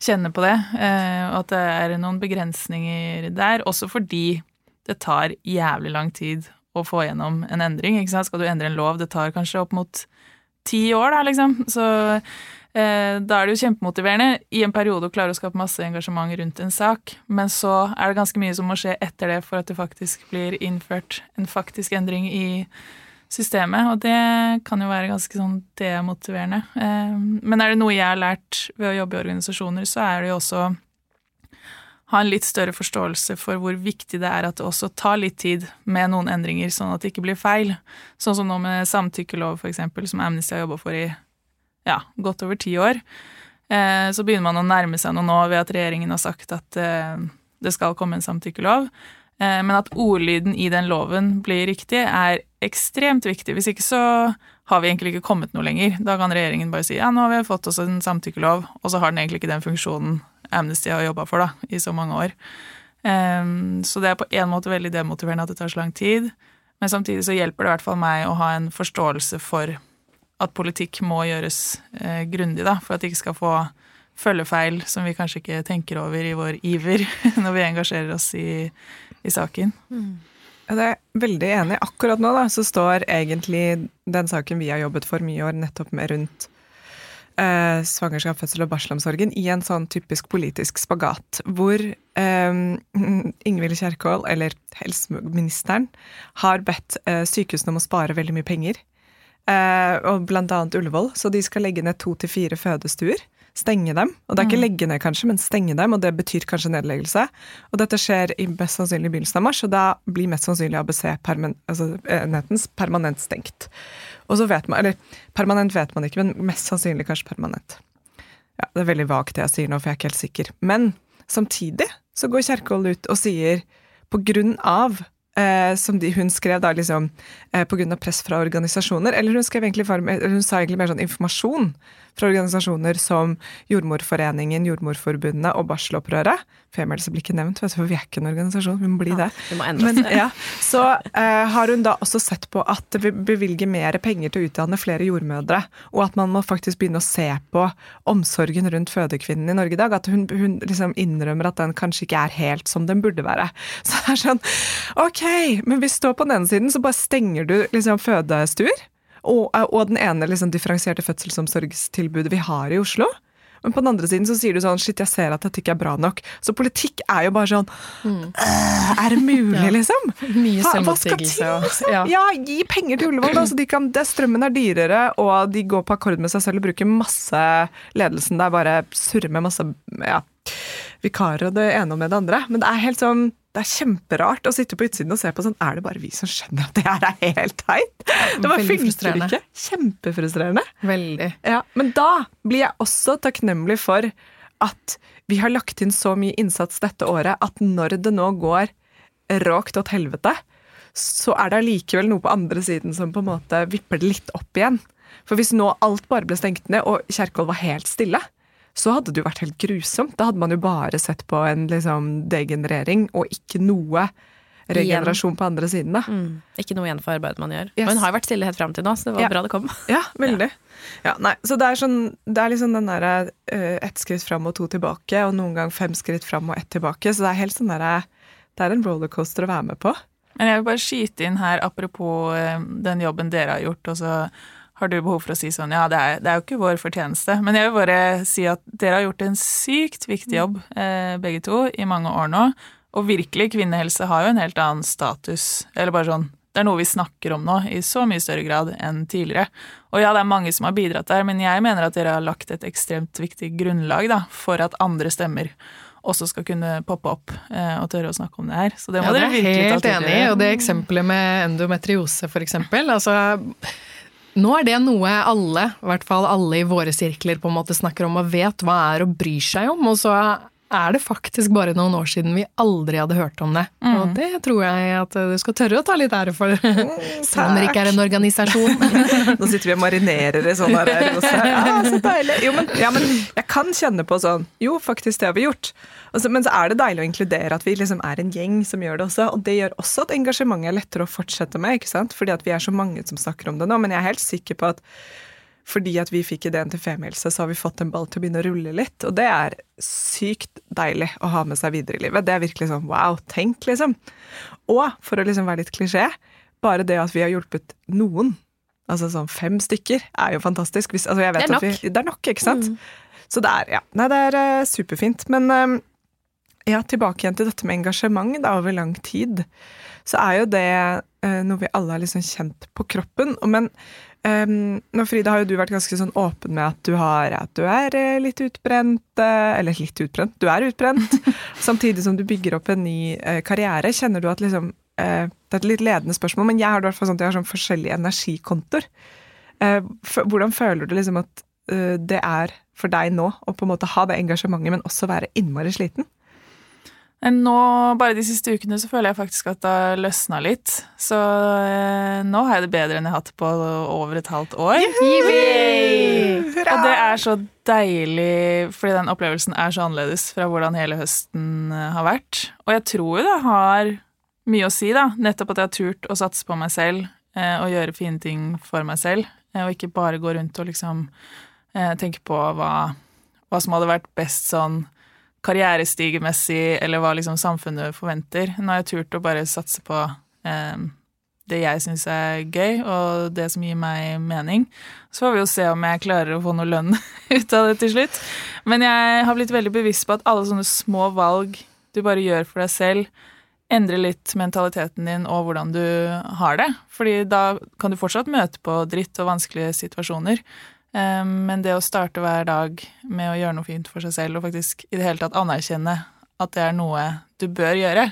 kjenner på det. Eh, og at det er noen begrensninger der, også fordi det tar jævlig lang tid å få gjennom en endring. Ikke sant? Skal du endre en lov, det tar kanskje opp mot ti år, da, liksom. Så eh, da er det jo kjempemotiverende i en periode å klare å skape masse engasjement rundt en sak, men så er det ganske mye som må skje etter det for at det faktisk blir innført en faktisk endring i systemet, og det kan jo være ganske sånn demotiverende. Eh, men er det noe jeg har lært ved å jobbe i organisasjoner, så er det jo også ha en litt større forståelse for hvor viktig det er at det også tar litt tid med noen endringer, sånn at det ikke blir feil. Sånn som nå med samtykkelov, eksempel, som Amnesty har jobba for i ja, godt over ti år. Eh, så begynner man å nærme seg noe nå ved at regjeringen har sagt at eh, det skal komme en samtykkelov. Eh, men at ordlyden i den loven blir riktig, er ekstremt viktig. Hvis ikke så har vi egentlig ikke kommet noe lenger. Da kan regjeringen bare si ja, nå har vi fått oss en samtykkelov, og så har den egentlig ikke den funksjonen Amnesty har jobba for da, i så mange år. Um, så det er på en måte veldig demotiverende at det tar så lang tid. Men samtidig så hjelper det i hvert fall meg å ha en forståelse for at politikk må gjøres eh, grundig, da, for at det ikke skal få følgefeil som vi kanskje ikke tenker over i vår iver *laughs* når vi engasjerer oss i, i saken. Mm. Jeg er veldig enig. Akkurat nå da, så står egentlig den saken vi har jobbet for mye år nettopp med rundt eh, svangerskap, fødsel og barselomsorgen i en sånn typisk politisk spagat, hvor eh, *laughs* Ingvild Kjerkol, eller helseministeren, har bedt eh, sykehusene om å spare veldig mye penger. Eh, og annet Ullevål, så de skal legge ned to til fire fødestuer. Stenge dem. Og det er ikke mm. legge ned, kanskje, men stenge dem, og det betyr kanskje nedleggelse. Og dette skjer i mest sannsynlig begynnelsen av mars, og da blir mest sannsynlig ABC-enhetens altså permanent stengt. Og så vet man, eller permanent vet man ikke, men mest sannsynlig kanskje permanent. Ja, Det er veldig vagt det jeg sier nå, for jeg er ikke helt sikker. Men samtidig så går Kjerkol ut og sier på grunn av eh, som de, hun skrev da liksom eh, pga. press fra organisasjoner, eller hun, skrev egentlig, hun sa egentlig mer sånn informasjon fra organisasjoner som Jordmorforeningen, Jordmorforbundet og Barselopprøret. Femielse blir ikke nevnt, for vi er ikke en organisasjon, vi må bli det. Ja, må Men, ja, så eh, har hun da også sett på at det bevilger mer penger til å utdanne flere jordmødre, og at man må faktisk begynne å se på omsorgen rundt fødekvinnen i Norge i dag. At hun, hun liksom innrømmer at den kanskje ikke er helt som den burde være. *laughs* Så det er sånn Ok, men hvis du står på den ene siden, så bare stenger du liksom fødestuer. Og, og den ene liksom, differensierte fødselsomsorgstilbudet vi har i Oslo. Men på den andre siden så sier du sånn Shit, jeg ser at dette ikke er bra nok. Så politikk er jo bare sånn mm. Er det mulig, *laughs* ja. liksom? Mye selvmotsigelse. Liksom? Ja. ja. gi penger til Ullevål, da, så de kan, det, strømmen er dyrere, og de går på akkord med seg selv og bruker masse Ledelsen der bare surrer med masse ja, vikarer og det ene og med det andre. Men det er helt sånn det er kjemperart å sitte på utsiden og se på sånn Er det bare vi som skjønner at det her er helt teit? Det bare funker ikke. Kjempefrustrerende. Veldig. Ja, men da blir jeg også takknemlig for at vi har lagt inn så mye innsats dette året at når det nå går råkt åt helvete, så er det allikevel noe på andre siden som på en måte vipper det litt opp igjen. For hvis nå alt bare ble stengt ned, og Kjerkol var helt stille, så hadde det jo vært helt grusomt. Da hadde man jo bare sett på en liksom, degenerering og ikke noe regenerasjon på andre siden, da. Mm. Ikke noe igjen for arbeidet man gjør. Yes. Og hun har jo vært stille helt fram til nå, så det var Ja. bra det kom. Ja, veldig. *laughs* Ja, nei, så det er sånn Det er liksom den derre uh, ett skritt fram og to tilbake, og noen gang fem skritt fram og ett tilbake, så det er helt sånn derre Det er en rollercoaster å være med på. Men jeg vil bare skyte inn her, apropos eh, den jobben dere har gjort, og så har du behov for å si sånn Ja, det er, det er jo ikke vår fortjeneste, men jeg vil bare si at dere har gjort en sykt viktig jobb, eh, begge to, i mange år nå. Og virkelig, kvinnehelse har jo en helt annen status. Eller bare sånn Det er noe vi snakker om nå i så mye større grad enn tidligere. Og ja, det er mange som har bidratt der, men jeg mener at dere har lagt et ekstremt viktig grunnlag da, for at andre stemmer også skal kunne poppe opp eh, og tørre å snakke om det her. Så det må Ja, det dere er virkelig ta til dere. Helt enig, Og det eksempelet med endometriose, for eksempel. Altså, nå er det noe alle, i hvert fall alle i våre sirkler, på en måte snakker om og vet hva er og bryr seg om. Og så er det faktisk bare noen år siden vi aldri hadde hørt om det. Og det tror jeg at du skal tørre å ta litt ære for, *laughs* om ikke er en organisasjon. *laughs* Nå sitter vi og marinerer i sånn her. Ja, *laughs* så deilig. Jo, men, ja, men jeg kan kjenne på sånn Jo, faktisk, det har vi gjort. Og så- men så er det deilig å inkludere at vi liksom er en gjeng som gjør det også. Og det gjør også at engasjementet er lettere å fortsette med, ikke sant? fordi at vi er så mange som snakker om det nå. Men jeg er helt sikker på at fordi at vi fikk ideen til Femihelse, så har vi fått en ball til å begynne å rulle litt. Og det er sykt deilig å ha med seg videre i livet. Det er virkelig sånn wow, tenk, liksom. Og for å liksom være litt klisjé, bare det at vi har hjulpet noen, altså sånn fem stykker, er jo fantastisk. Hvis, altså Det er at Vi, det er nok, ikke sant? Så det er, ja. Nei, det er uh, superfint. Men eh, ja, tilbake igjen til dette med engasjement da, over lang tid. Så er jo det uh, noe vi alle har liksom kjent på kroppen. Men Um, nå Frida har jo du vært ganske sånn åpen med at du, har, at du er eh, litt utbrent. Uh, Eller litt utbrent, du er utbrent. *laughs* samtidig som du bygger opp en ny uh, karriere. Kjenner du at liksom Det er et litt ledende spørsmål, men jeg har hvert fall sånn at jeg har sånn forskjellige energikontoer. Hvordan føler du liksom at det er for deg nå å på en måte ha det engasjementet, men også være innmari sliten? Nå, bare de siste ukene, så føler jeg faktisk at det har løsna litt. Så eh, nå har jeg det bedre enn jeg har hatt på over et halvt år. Hurra! Og det er så deilig, fordi den opplevelsen er så annerledes fra hvordan hele høsten eh, har vært. Og jeg tror jo det har mye å si, da. Nettopp at jeg har turt å satse på meg selv eh, og gjøre fine ting for meg selv. eh, Og ikke bare gå rundt og liksom eh, tenke på hva, hva som hadde vært best sånn karrierestigemessig, eller hva liksom samfunnet forventer. Nå har jeg turt å bare satse på eh, det jeg syns er gøy, og det som gir meg mening. Så får vi jo se om jeg klarer å få noe lønn *laughs* ut av det til slutt. Men jeg har blitt veldig bevisst på at alle sånne små valg du bare gjør for deg selv, endrer litt mentaliteten din og hvordan du har det. Fordi da kan du fortsatt møte på dritt og vanskelige situasjoner. Eh, Men det å starte hver dag med å gjøre noe fint for seg selv, og faktisk i det hele tatt anerkjenne at det er noe du bør gjøre,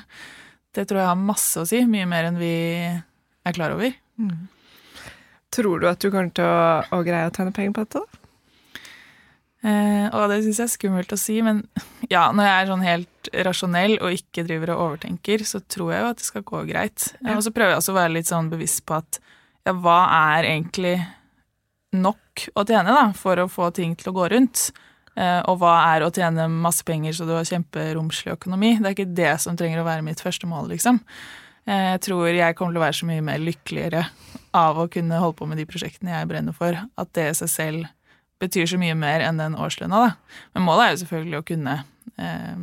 det tror jeg har masse å si. Mye mer enn vi er klar over. Tror du at du kommer til å, å greie å tjene penger på dette? da? Eh, og det syns jeg er skummelt å si, men *laughs* ja, når jeg er sånn helt rasjonell og ikke driver og overtenker, så tror jeg jo at det skal gå greit. Ja. Og så prøver jeg også å være litt sånn bevisst på at ja, hva er egentlig nok å tjene da, for å få ting til å gå rundt? Eh, og hva er å tjene masse penger så du har kjemperomslig økonomi? Det er ikke det som trenger å være mitt første mål, liksom. Eh, jeg tror jeg kommer til å være så mye mer lykkeligere av å kunne holde på med de prosjektene jeg brenner for, at det i seg selv betyr så mye mer enn den årslønna, da. Men målet er jo selvfølgelig å kunne eh,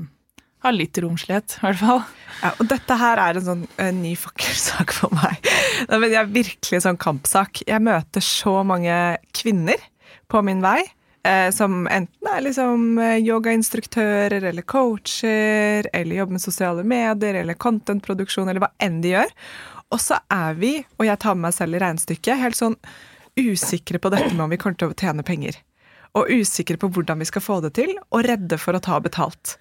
ha litt romslighet, i hvert fall. Ja, og dette her er en sånn en ny fakkelsak for meg. Jeg er virkelig en sånn kampsak. Jeg møter så mange kvinner på min vei. Eh, som enten er liksom eh, yogainstruktører eller coacher, eller jobber med sosiale medier eller contentproduksjon, eller hva enn de gjør. Og så er vi, og jeg tar med meg selv i regnestykket, helt sånn usikre på dette med om vi kommer til å tjene penger. Og usikre på hvordan vi skal få det til, og redde for å ta betalt.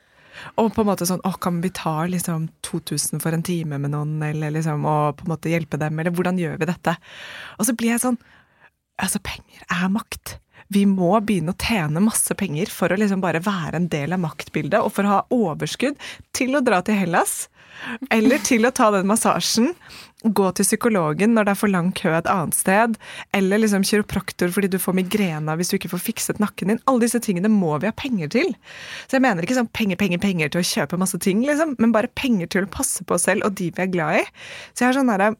Og på en måte sånn, å, kan vi ta liksom 2000 for en time med noen, eller liksom, og på en måte hjelpe dem, eller hvordan gjør vi dette? Og så blir jeg sånn, altså penger er makt. vi må begynne å tjene masse penger for å liksom bare være en del av maktbildet, og for å ha overskudd til å dra til Hellas. Eller til å ta den massasjen, gå til psykologen når det er for lang kø et annet sted, eller liksom kiropraktor fordi du får migrena hvis du ikke får fikset nakken din. Alle disse tingene må vi ha penger til. Så jeg mener ikke sånn penger, penger, penger til å kjøpe masse ting, liksom, men bare penger til å passe på oss selv og de vi er glad i. Så jeg har sånn derre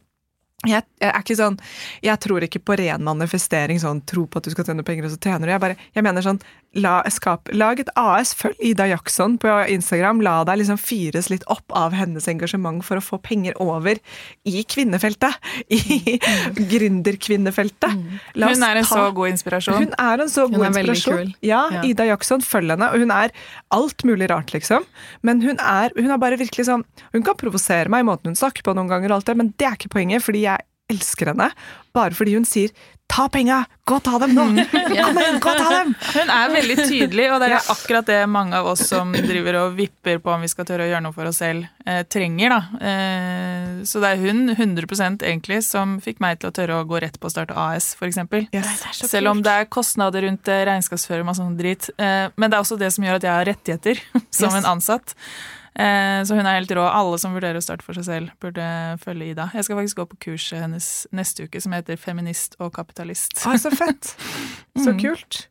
jeg, jeg, er ikke sånn, jeg tror ikke på ren manifestering, sånn tro på at du skal tjene penger, og så tjener du. Jeg, bare, jeg mener sånn, la, skap, lag et AS, følg Ida Jackson på Instagram. La deg liksom fyres litt opp av hennes engasjement for å få penger over i kvinnefeltet. I *laughs* gründerkvinnefeltet. Mm. Hun er en ta, så god inspirasjon. Hun er en så god inspirasjon. Ja, ja, Ida Jackson, følg henne. Og hun er alt mulig rart, liksom. Men hun er, hun er bare virkelig sånn Hun kan provosere meg i måten hun snakker på noen ganger, og alt det, men det er ikke poenget. fordi jeg elsker henne bare fordi hun sier 'ta penga, gå og ta dem nå'! *laughs* Kom igjen, gå og ta dem! Hun er veldig tydelig, og det er akkurat det mange av oss som driver og vipper på om vi skal tørre å gjøre noe for oss selv, eh, trenger. da. Eh, så det er hun 100% egentlig som fikk meg til å tørre å gå rett på å starte AS, f.eks. Yes. Selv om det er kostnader rundt regnskapsføring og sånn drit. Eh, men det er også det som gjør at jeg har rettigheter *laughs* som yes. en ansatt. Eh, så hun er helt rå. Alle som vurderer å starte for seg selv, burde følge Ida. Jeg skal faktisk gå på kurset hennes neste uke som heter Feminist og kapitalist. Ah, så fett! *laughs* Så mm. kult.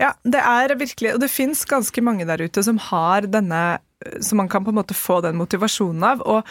Ja, det er virkelig Og det fins ganske mange der ute som har denne Som man kan på en måte få den motivasjonen av. Og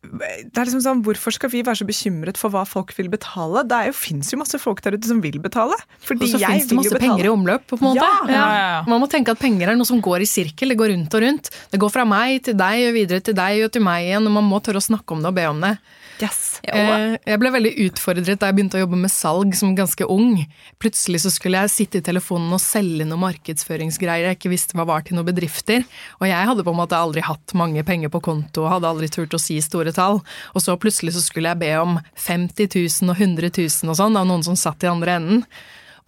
det er liksom sånn, Hvorfor skal vi være så bekymret for hva folk vil betale? Det jo, fins jo masse folk der ute som vil betale. Fordi og så fins det masse penger i omløp. på en måte. Ja. Ja. Ja, Man må tenke at penger er noe som går i sirkel. Det går rundt og rundt. Det går fra meg til deg og videre til deg og til meg igjen. og Man må tørre å snakke om det og be om det. Yes. Eh, jeg ble veldig utfordret da jeg begynte å jobbe med salg som ganske ung. Plutselig så skulle jeg sitte i telefonen og selge noen markedsføringsgreier jeg ikke visste hva var til noen bedrifter. Og jeg hadde på en måte aldri hatt mange penger på konto og hadde aldri turt å si store tall. Og så plutselig så skulle jeg be om 50 000 og 100 000 og sånn av noen som satt i andre enden.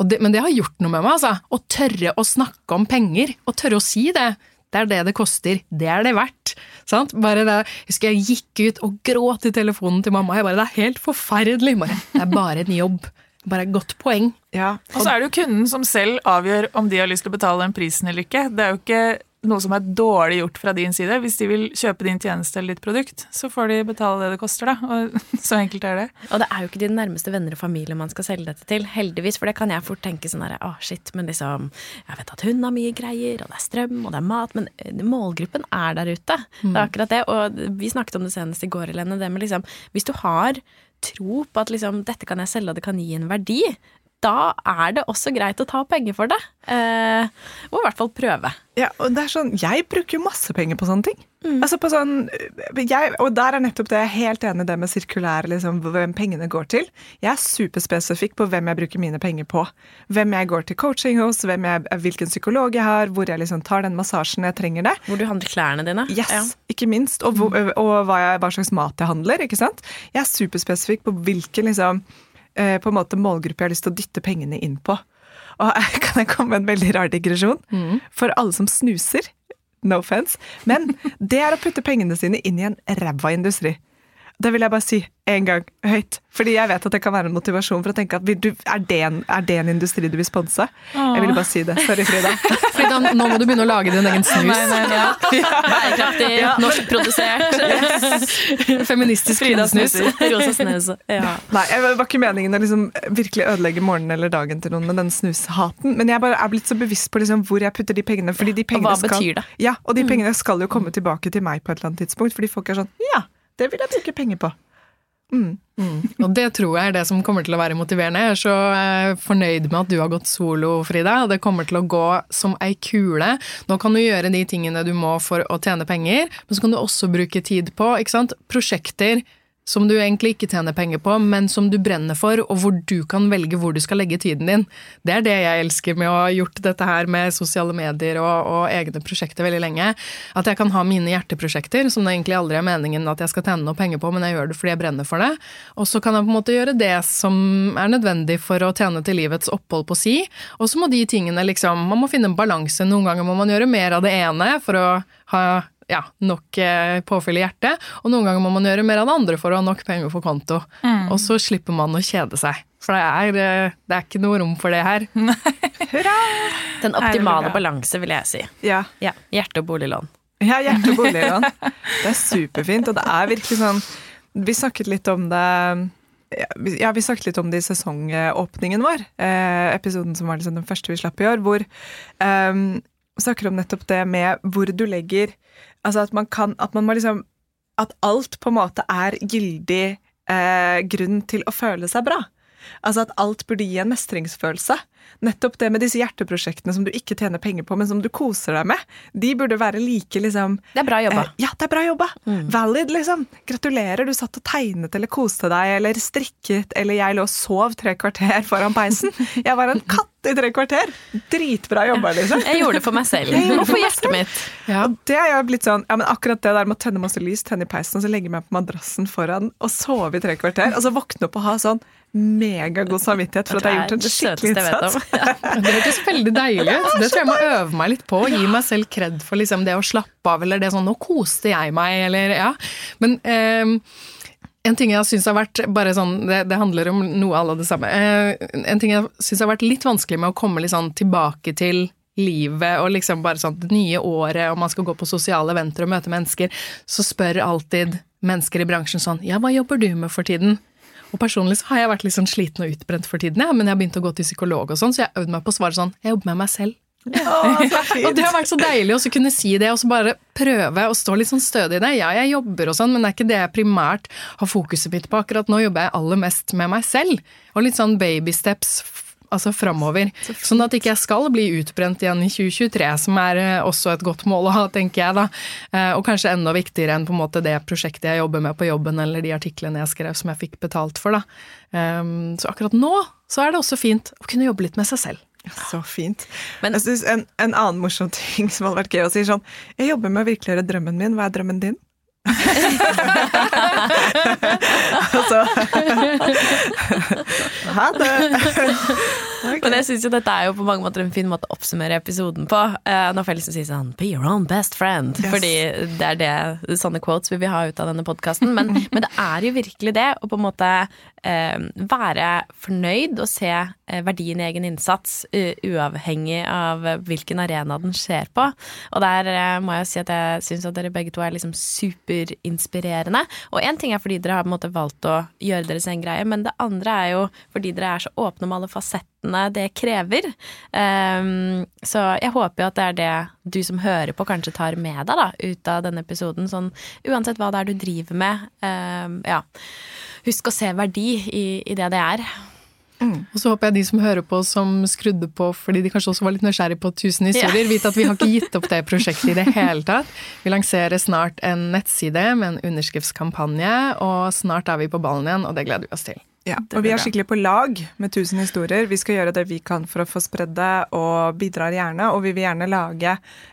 Det, men det har gjort noe med meg, altså. Å tørre å snakke om penger, og tørre å si det. Det er det det koster. Det er det verdt. Sant? Bare det, jeg husker jeg gikk ut og gråt i telefonen til mamma. Jeg bare, Det er helt forferdelig. Bare, det er bare en jobb. Bare et godt poeng. Ja. Og så er det jo kunden som selv avgjør om de har lyst til å betale den prisen eller ikke. Det er jo ikke noe som er dårlig gjort fra din side. Hvis de vil kjøpe din tjeneste eller ditt produkt, så får de betale det det koster, da. Og *laughs* så enkelt er det. Og det er jo ikke dine nærmeste venner og familie man skal selge dette til, heldigvis. For det kan jeg fort tenke sånn herre, å shit, men liksom Jeg vet at hun har mye greier, og det er strøm, og det er mat, men eh, målgruppen er der ute. Mm. Det er akkurat det. Og vi snakket om det senest i går, Helene, det med liksom Hvis du har tro på at liksom, dette kan jeg selge, og det kan gi en verdi, da er det også greit å ta penger for det. Eh, og i hvert fall prøve. Ja, og det er sånn, Jeg bruker jo masse penger på sånne ting. Mm. Altså på sånn, jeg, og der er nettopp det jeg er helt enig i det med sirkulær, liksom, hvem pengene går til. Jeg er superspesifikk på hvem jeg bruker mine penger på. Hvem jeg går til coaching hos, jeg, hvilken psykolog jeg har, hvor jeg liksom tar den massasjen jeg trenger det. Hvor du handler klærne dine. Yes, ja. ikke minst. Og, hvor, og hva, jeg, hva, slags mat jeg handler. ikke sant? Jeg er superspesifikk på hvilken liksom på en måte målgruppe jeg har lyst til å dytte pengene inn på. Og *laughs* Kan jeg komme med en veldig rar digresjon? Mm. For alle som snuser, no offense, men det er å putte pengene sine inn i en ræva industri. Det vil jeg bare si en gang høyt. Fordi jeg vet at det kan være en motivasjon for å tenke at du, er, det en, er, det en, industri du vil sponse? Jeg ville bare si det. Sorry, Frida. *laughs* Frida, nå må du begynne å lage din egen snus. Nei, nei, ja. Bærekraftig, ja. norskprodusert. Yes. Feministisk kvinnesnus. Rosa snus. Ja. Nei, det var ikke meningen å liksom virkelig ødelegge morgenen eller dagen til noen med den snushaten, men jeg bare er blitt så bevisst på liksom hvor jeg putter de pengene. Fordi de pengene og hva betyr det? Ja, og de mm. pengene skal jo komme tilbake til meg på et eller annet tidspunkt, fordi folk er sånn Ja, det vil jeg bruke penger på. Mm. Mm. Og det tror jeg er det som kommer til å være motiverende. Jeg er så eh, fornøyd med at du har gått solo, Frida. og Det kommer til å gå som ei kule. Nå kan du gjøre de tingene du må for å tjene penger, men så kan du også bruke tid på ikke sant? prosjekter som du egentlig ikke tjener penger på, men som du brenner for, og hvor du kan velge hvor du skal legge tiden din. Det er det jeg elsker med å ha gjort dette her med sosiale medier og, og, egne prosjekter veldig lenge. At jeg kan ha mine hjerteprosjekter, som det egentlig aldri er meningen at jeg skal tjene noe penger på, men jeg gjør det fordi jeg brenner for det. Og så kan jeg på en måte gjøre det som er nødvendig for å tjene til livets opphold på si. Og så må de tingene liksom Man må finne en balanse. Noen ganger må man gjøre mer av det ene for å ha ja, nok eh, påfyll i hjertet. Og noen ganger må man gjøre mer av det andre for å ha nok penger på konto. Og så slipper man å kjede seg. For det er, eh, det er ikke noe rom for det her. Hurra! Den optimale balanse, vil jeg si. Ja. Ja, Hjerte- og boliglån. Ja, hjerte- og boliglån. *laughs* Det er superfint, og det er virkelig sånn Vi snakket litt om det ja, vi- snakket litt om det i sesongåpningen vår, eh, episoden som var liksom den første vi slapp i år, hvor eh, snakker om nettopp det med hvor du legger Altså at man kan At man må liksom At alt på en måte er gyldig eh, grunn til å føle seg bra. Altså at alt burde gi en mestringsfølelse. Nettopp det med disse hjerteprosjektene som du ikke tjener penger på, men som du koser deg med. De burde være like liksom Det er bra jobba. Eh, ja, det er bra jobba. Valid, liksom. Gratulerer, du satt og tegnet eller koste deg eller strikket, eller jeg lå og sov tre kvarter foran peisen. Jeg var en katt i tre kvarter. Dritbra jobba, liksom. Jeg gjorde det for meg selv. Og for hjertet mitt. Ja. Og det er jo blitt sånn, ja, men akkurat det der med å tenne masse lys, tenne i peisen, og så legge meg på madrassen foran og sove i tre kvarter, og så våkne opp og ha sånn megagod samvittighet for at jeg har gjort en skikkelig innsats. *laughs* Ja. Det hørtes veldig deilig ut. Det tror jeg må øve meg litt på. Og Gi meg selv kred for liksom det å slappe av, eller det sånn 'nå koste jeg meg', eller ja. Men ehm, en ting jeg syns har vært bare sånn, det, det handler om noe alle det samme. Eh, en ting jeg syns har vært litt vanskelig med å komme litt sånn tilbake til livet og liksom bare sånn det nye året, og man skal gå på sosiale eventer og møte mennesker, så spør alltid mennesker i bransjen sånn 'ja, hva jobber du med for tiden'? Og personlig så har jeg vært litt sånn sliten og utbrent for tiden, ja, men jeg har begynt å gå til psykolog og sånn, så jeg har øvd meg på å svare sånn 'jeg jobber med meg selv'. Å. *laughs* Og det har vært så deilig å kunne si det, og så bare prøve å stå litt sånn stødig i det. Ja, jeg jobber og sånn, men det er ikke det jeg primært har fokuset mitt på. Akkurat nå jobber jeg aller mest med meg selv, og litt sånn baby steps altså framover. Sånn at ikke jeg skal bli utbrent igjen i 2023, som er eh, også et godt mål å ha, tenker jeg da. Eh, Og kanskje enda viktigere enn på en måte det prosjektet jeg jobber med på jobben, eller de artiklene jeg skrev som jeg fikk betalt for, da. Um, Så akkurat nå så er det også fint å kunne jobbe litt med seg selv. Så fint. Men- jeg synes en, en annen morsom ting som hadde vært gøy å si sånn Jeg jobber med å virkeliggjøre drømmen min. Hva er drømmen din? *laughs* altså Ha det! Okay. Men jeg syns jo dette er jo på mange måter en fin måte å oppsummere episoden på. Uh, når Fellesen sier sånn 'be your own best friend', Yes. fordi det er det sånne quotes vi vil ha ut av denne podkasten. Men, *laughs* men det er jo virkelig det og på en måte eh, være fornøyd og se eh, verdien i egen innsats, uavhengig av hvilken arena den skjer på. Og der eh, må jeg si at jeg syns at dere begge to er liksom superinspirerende. Og én ting er fordi dere har måte valgt å gjøre deres en greie, men det andre er jo fordi dere er så åpne om alle fasettene det krever. Um, så jeg håper jo at det er det du som hører på, kanskje tar med deg da, ut av denne episoden. Sånn uansett hva det er du driver med, um, ja. Husk å se verdi i, i det det er. Og så håper jeg de som hører på som skrudde på fordi de kanskje også var litt nysgjerrig på 1000 historier, vet at vi har ikke *laughs* gitt opp det prosjektet i det hele tatt. Vi lanserer snart en nettside med en underskriftskampanje, og snart er vi på ballen igjen, og det gleder vi oss til. Ja, og vi er skikkelig på lag med 1000 historier. Vi skal gjøre det vi kan for å få spredd det, og bidrar gjerne. Og vi vil gjerne lage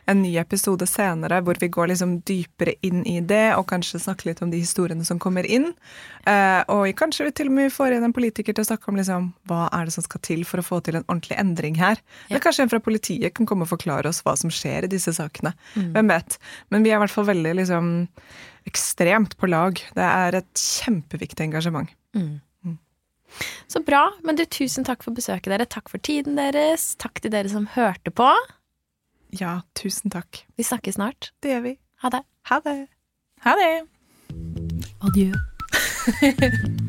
en ny episode senere hvor vi går liksom dypere inn i det, og kanskje snakke litt om de historiene som kommer inn. Eh, og kanskje vi til og med får inn en politiker til å snakke om liksom, hva er det som skal til for å få til en ordentlig endring her. Eller kanskje en fra politiet kan komme og forklare oss hva som skjer i disse sakene. Hvem vet. Men vi er i hvert fall veldig liksom ekstremt på lag. Det er et kjempeviktig engasjement. Så bra. Men du, tusen takk for besøket dere. Takk for tiden deres. Takk til dere som hørte på. Ja, tusen takk. Vi snakkes snart. Det gjør vi. Ha det. Ha det. Ha det! Adjø. *laughs*